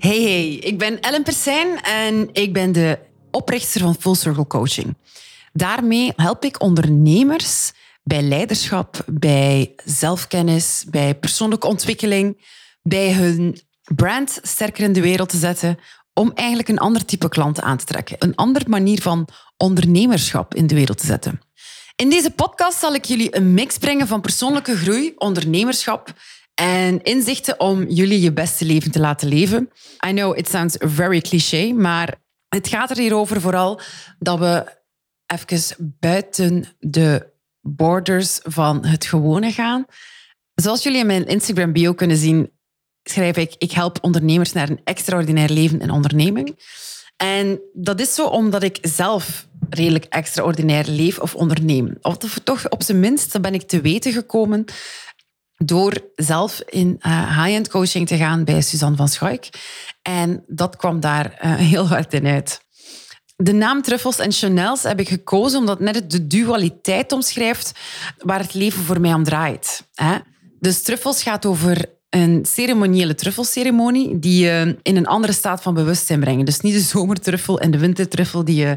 Hey, hey, ik ben Ellen Persijn en ik ben de oprichter van Full Circle Coaching. Daarmee help ik ondernemers bij leiderschap, bij zelfkennis, bij persoonlijke ontwikkeling, bij hun brand sterker in de wereld te zetten, om eigenlijk een ander type klanten aan te trekken. Een andere manier van ondernemerschap in de wereld te zetten. In deze podcast zal ik jullie een mix brengen van persoonlijke groei, ondernemerschap en inzichten om jullie je beste leven te laten leven. I know it sounds very cliché, maar het gaat er hier over vooral dat we even buiten de borders van het gewone gaan. Zoals jullie in mijn Instagram bio kunnen zien, schrijf ik: Ik help ondernemers naar een extraordinair leven en onderneming. En dat is zo omdat ik zelf redelijk extraordinair leef of onderneem. Of toch op zijn minst ben ik te weten gekomen door zelf in uh, high-end coaching te gaan bij Suzanne van Schuik. En dat kwam daar uh, heel hard in uit. De naam Truffles en Chanels heb ik gekozen omdat het net de dualiteit omschrijft waar het leven voor mij om draait. Hè? Dus Truffles gaat over een ceremoniële truffelceremonie die je in een andere staat van bewustzijn brengt. Dus niet de zomertruffel en de wintertruffel die je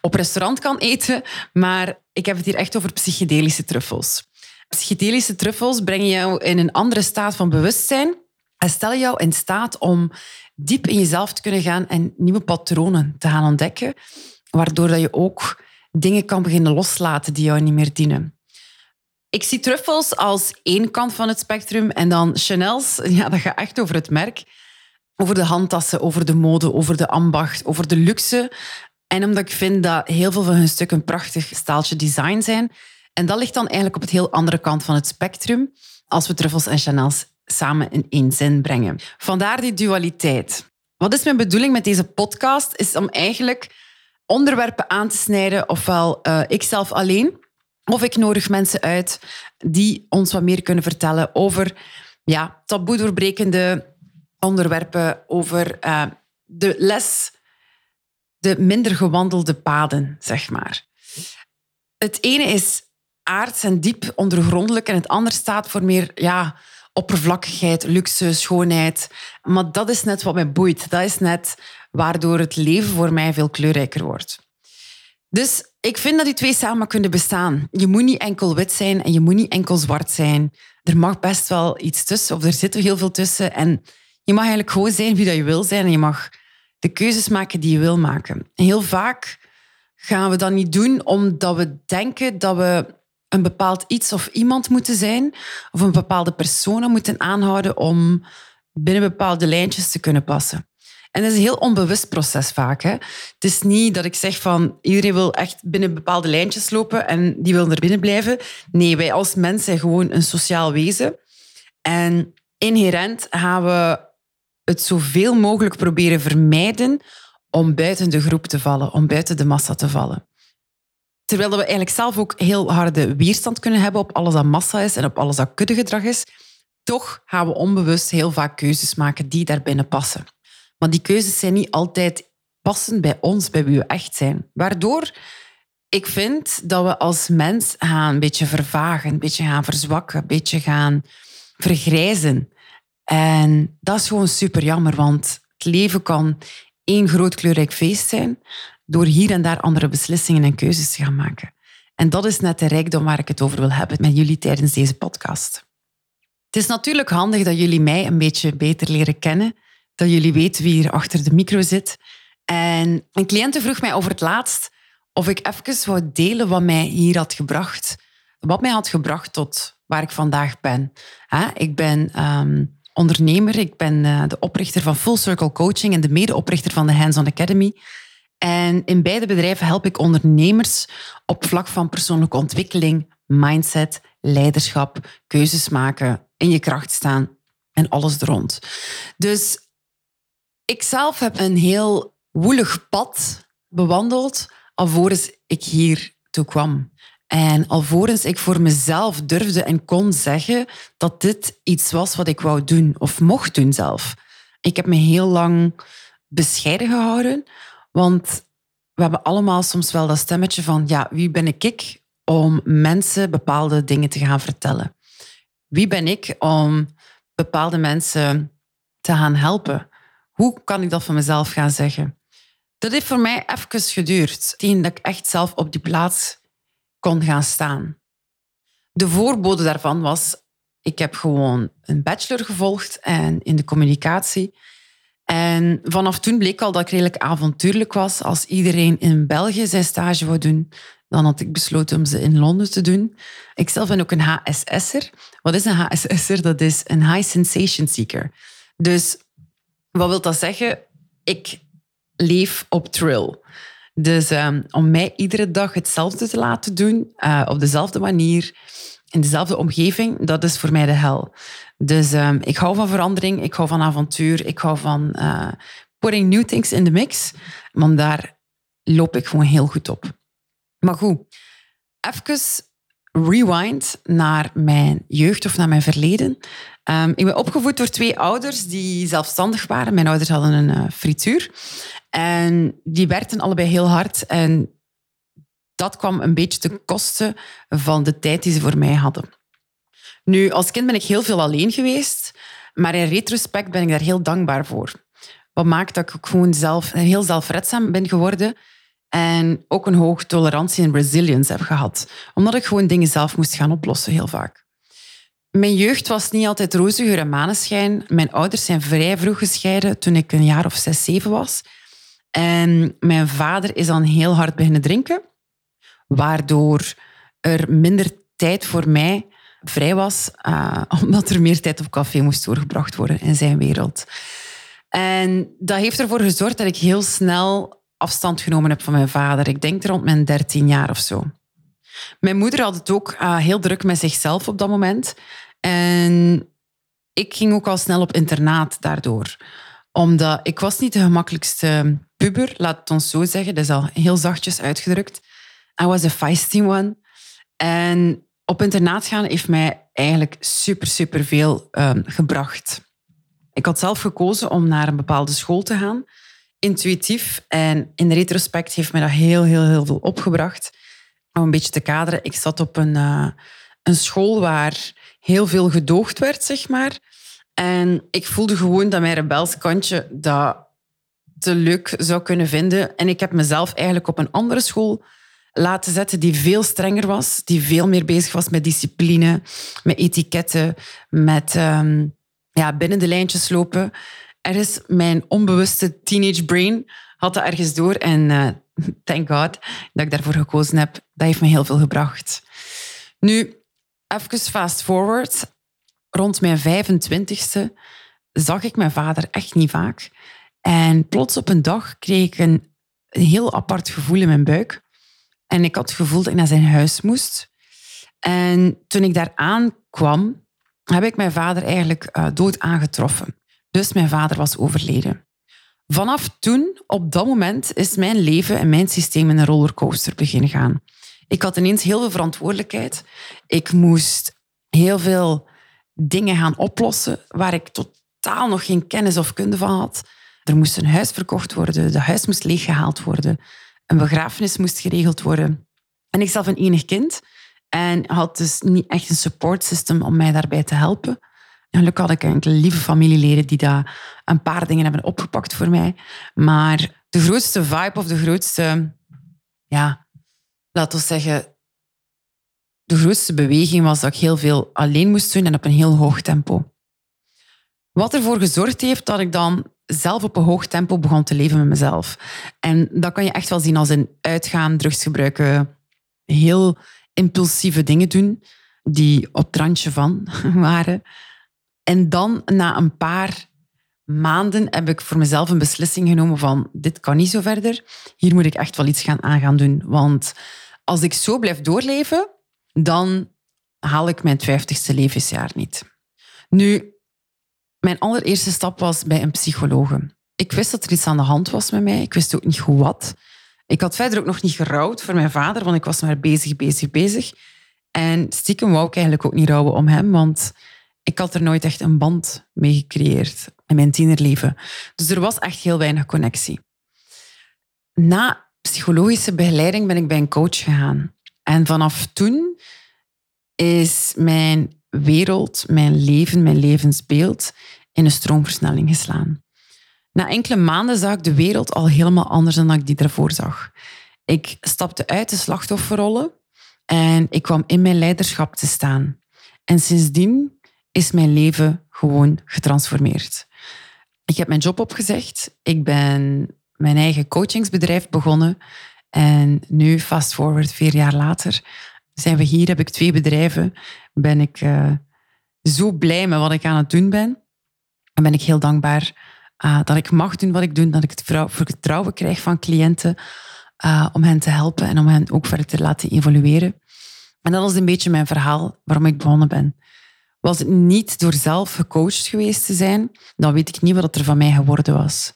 op restaurant kan eten, maar ik heb het hier echt over psychedelische truffels. Psychedelische truffels brengen jou in een andere staat van bewustzijn en stellen jou in staat om diep in jezelf te kunnen gaan en nieuwe patronen te gaan ontdekken, waardoor dat je ook dingen kan beginnen loslaten die jou niet meer dienen. Ik zie truffels als één kant van het spectrum en dan Chanel's, ja, dat gaat echt over het merk, over de handtassen, over de mode, over de ambacht, over de luxe. En omdat ik vind dat heel veel van hun stukken prachtig staaltje design zijn, en dat ligt dan eigenlijk op het heel andere kant van het spectrum als we truffels en chanels samen in één zin brengen. Vandaar die dualiteit. Wat is mijn bedoeling met deze podcast? Is om eigenlijk onderwerpen aan te snijden, ofwel uh, ik zelf alleen, of ik nodig mensen uit die ons wat meer kunnen vertellen over ja, taboe doorbrekende onderwerpen, over uh, de les, de minder gewandelde paden, zeg maar. Het ene is aards en diep ondergrondelijk en het ander staat voor meer ja, oppervlakkigheid, luxe, schoonheid. Maar dat is net wat mij boeit. Dat is net waardoor het leven voor mij veel kleurrijker wordt. Dus ik vind dat die twee samen kunnen bestaan. Je moet niet enkel wit zijn en je moet niet enkel zwart zijn. Er mag best wel iets tussen, of er zit heel veel tussen. En je mag eigenlijk gewoon zijn wie dat je wil zijn en je mag de keuzes maken die je wil maken. heel vaak gaan we dat niet doen omdat we denken dat we een bepaald iets of iemand moeten zijn, of een bepaalde persona moeten aanhouden om binnen bepaalde lijntjes te kunnen passen. En dat is een heel onbewust proces vaak. Hè? Het is niet dat ik zeg van iedereen wil echt binnen bepaalde lijntjes lopen en die wil er binnen blijven. Nee, wij als mens zijn gewoon een sociaal wezen. En inherent gaan we het zoveel mogelijk proberen vermijden om buiten de groep te vallen, om buiten de massa te vallen. Terwijl we eigenlijk zelf ook heel harde weerstand kunnen hebben op alles dat massa is en op alles dat kuddegedrag is, toch gaan we onbewust heel vaak keuzes maken die daarbinnen passen. Maar die keuzes zijn niet altijd passend bij ons, bij wie we echt zijn. Waardoor ik vind dat we als mens gaan een beetje vervagen, een beetje gaan verzwakken, een beetje gaan vergrijzen. En dat is gewoon super jammer, want het leven kan één groot kleurrijk feest zijn, door hier en daar andere beslissingen en keuzes te gaan maken. En dat is net de rijkdom waar ik het over wil hebben met jullie tijdens deze podcast. Het is natuurlijk handig dat jullie mij een beetje beter leren kennen, dat jullie weten wie hier achter de micro zit. En een cliënt vroeg mij over het laatst of ik even wou delen wat mij hier had gebracht. Wat mij had gebracht tot waar ik vandaag ben. Ik ben ehm, ondernemer, ik ben eh, de oprichter van Full Circle Coaching en de medeoprichter van de Hands On Academy. En in beide bedrijven help ik ondernemers op vlak van persoonlijke ontwikkeling, mindset, leiderschap, keuzes maken, in je kracht staan en alles er rond. Dus Ik zelf heb een heel woelig pad bewandeld alvorens ik hier toe kwam. En alvorens ik voor mezelf durfde en kon zeggen dat dit iets was wat ik wou doen of mocht doen zelf. Ik heb me heel lang bescheiden gehouden, want we hebben allemaal soms wel dat stemmetje van, ja, wie ben ik om mensen bepaalde dingen te gaan vertellen? Wie ben ik om bepaalde mensen te gaan helpen? Hoe kan ik dat van mezelf gaan zeggen? Dat heeft voor mij even geduurd, tegen dat ik echt zelf op die plaats kon gaan staan. De voorbode daarvan was, ik heb gewoon een bachelor gevolgd en in de communicatie. En vanaf toen bleek al dat ik redelijk avontuurlijk was. Als iedereen in België zijn stage wou doen, dan had ik besloten om ze in Londen te doen. Ik zelf ben ook een HSS'er. Wat is een HSS'er? Dat is een High Sensation Seeker. Dus wat wil dat zeggen? Ik leef op thrill. Dus um, om mij iedere dag hetzelfde te laten doen, uh, op dezelfde manier, in dezelfde omgeving, dat is voor mij de hel. Dus um, ik hou van verandering, ik hou van avontuur, ik hou van uh, putting new things in the mix. Want daar loop ik gewoon heel goed op. Maar goed, even rewind naar mijn jeugd of naar mijn verleden. Um, ik ben opgevoed door twee ouders die zelfstandig waren. Mijn ouders hadden een uh, frituur. En die werkten allebei heel hard. En dat kwam een beetje ten koste van de tijd die ze voor mij hadden. Nu, als kind ben ik heel veel alleen geweest. Maar in retrospect ben ik daar heel dankbaar voor. Wat maakt dat ik gewoon zelf, heel zelfredzaam ben geworden. En ook een hoge tolerantie en resilience heb gehad. Omdat ik gewoon dingen zelf moest gaan oplossen, heel vaak. Mijn jeugd was niet altijd roze en maneschijn. Mijn ouders zijn vrij vroeg gescheiden toen ik een jaar of zes, zeven was. En mijn vader is dan heel hard beginnen drinken, waardoor er minder tijd voor mij vrij was, uh, omdat er meer tijd op café moest doorgebracht worden in zijn wereld. En dat heeft ervoor gezorgd dat ik heel snel afstand genomen heb van mijn vader. Ik denk rond mijn dertien jaar of zo. Mijn moeder had het ook uh, heel druk met zichzelf op dat moment. En ik ging ook al snel op internaat daardoor. Omdat ik was niet de gemakkelijkste puber, laat het ons zo zeggen. Dat is al heel zachtjes uitgedrukt. I was a feisty one. En op internaat gaan heeft mij eigenlijk super, super veel um, gebracht. Ik had zelf gekozen om naar een bepaalde school te gaan. Intuïtief. En in retrospect heeft mij dat heel, heel, heel veel opgebracht. Om een beetje te kaderen. Ik zat op een, uh, een school waar heel veel gedoogd werd, zeg maar. En ik voelde gewoon dat mijn rebels kantje dat te leuk zou kunnen vinden. En ik heb mezelf eigenlijk op een andere school laten zetten die veel strenger was, die veel meer bezig was met discipline, met etiketten, met um, ja, binnen de lijntjes lopen. Er is mijn onbewuste teenage brain had dat ergens door en uh, thank God dat ik daarvoor gekozen heb. Dat heeft me heel veel gebracht. Nu, even fast forward. Rond mijn 25ste zag ik mijn vader echt niet vaak. En plots op een dag kreeg ik een, heel apart gevoel in mijn buik. En ik had het gevoel dat ik naar zijn huis moest. En toen ik daar aankwam, heb ik mijn vader eigenlijk uh, dood aangetroffen. Dus mijn vader was overleden. Vanaf toen, op dat moment, is mijn leven en mijn systeem in een rollercoaster beginnen gaan. Ik had ineens heel veel verantwoordelijkheid. Ik moest heel veel dingen gaan oplossen waar ik totaal nog geen kennis of kunde van had. Er moest een huis verkocht worden, de huis moest leeggehaald worden, een begrafenis moest geregeld worden. En ik zelf een enig kind en had dus niet echt een support system om mij daarbij te helpen. En gelukkig had ik enkele lieve familieleden die daar een paar dingen hebben opgepakt voor mij. Maar de grootste vibe of de grootste, ja, laten we zeggen, de grootste beweging was dat ik heel veel alleen moest doen en op een heel hoog tempo. Wat ervoor gezorgd heeft dat ik dan zelf op een hoog tempo begon te leven met mezelf. En dat kan je echt wel zien als een uitgaan, drugs gebruiken, heel impulsieve dingen doen die op het randje van waren. En dan na een paar maanden heb ik voor mezelf een beslissing genomen van dit kan niet zo verder. Hier moet ik echt wel iets gaan aan gaan doen. Want als ik zo blijf doorleven, dan haal ik mijn vijftigste levensjaar niet. Nu, mijn allereerste stap was bij een psychologe. Ik wist dat er iets aan de hand was met mij. Ik wist ook niet goed wat. Ik had verder ook nog niet gerouwd voor mijn vader, want ik was maar bezig, bezig, bezig. En stiekem wou ik eigenlijk ook niet rouwen om hem, want ik had er nooit echt een band mee gecreëerd in mijn tienerleven. Dus er was echt heel weinig connectie. Na psychologische begeleiding ben ik bij een coach gegaan. En vanaf toen is mijn wereld, mijn leven, mijn levensbeeld in een stroomversnelling geslaan. Na enkele maanden zag ik de wereld al helemaal anders dan ik die daarvoor zag. Ik stapte uit de slachtofferrollen en ik kwam in mijn leiderschap te staan. En sindsdien is mijn leven gewoon getransformeerd. Ik heb mijn job opgezegd. Ik ben mijn eigen coachingsbedrijf begonnen. En nu, fast forward, vier jaar later, zijn we hier. Heb ik twee bedrijven. Ben ik uh, zo blij met wat ik aan het doen ben. En ben ik heel dankbaar uh, dat ik mag doen wat ik doe. Dat ik het vertrouwen krijg van cliënten uh, om hen te helpen en om hen ook verder te laten evolueren. En dat is een beetje mijn verhaal waarom ik begonnen ben. Was het niet door zelf gecoacht geweest te zijn, dan weet ik niet wat er van mij geworden was.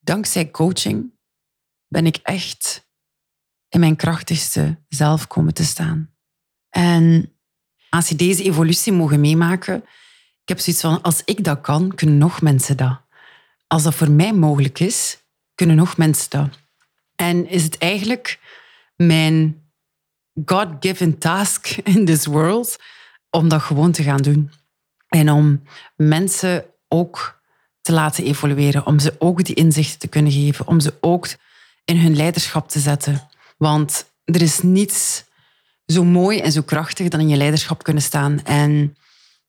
Dankzij coaching ben ik echt in mijn krachtigste zelf komen te staan. En als je deze evolutie mogen meemaken, ik heb zoiets van, als ik dat kan, kunnen nog mensen dat. Als dat voor mij mogelijk is, kunnen nog mensen dat. En is het eigenlijk mijn God-given task in this world om dat gewoon te gaan doen. En om mensen ook te laten evolueren, om ze ook die inzichten te kunnen geven, om ze ook in hun leiderschap te zetten. Want er is niets zo mooi en zo krachtig dan in je leiderschap kunnen staan en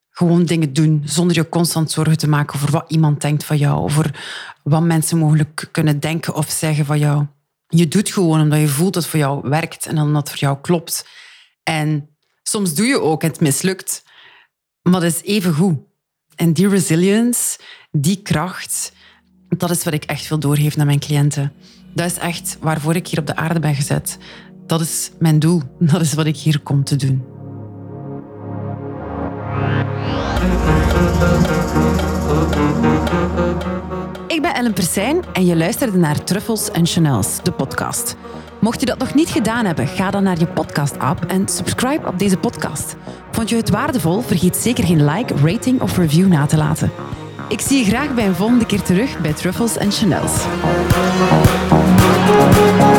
gewoon dingen doen zonder je constant zorgen te maken over wat iemand denkt van jou, over wat mensen mogelijk kunnen denken of zeggen van jou. Je doet gewoon omdat je voelt dat het voor jou werkt en omdat het voor jou klopt. En soms doe je ook en het mislukt, maar dat is even goed. En die resilience, die kracht, dat is wat ik echt wil doorgeven naar mijn cliënten. Dat is echt waarvoor ik hier op de aarde ben gezet. Dat is mijn doel. Dat is wat ik hier kom te doen. Ik ben Ellen Persijn en je luisterde naar Truffles en Chanels, de podcast. Mocht je dat nog niet gedaan hebben, ga dan naar je podcast-app en subscribe op deze podcast. Vond je het waardevol? Vergeet zeker geen like, rating of review na te laten. Ik zie je graag bij een volgende keer terug bij Truffles en Chanels. Bye.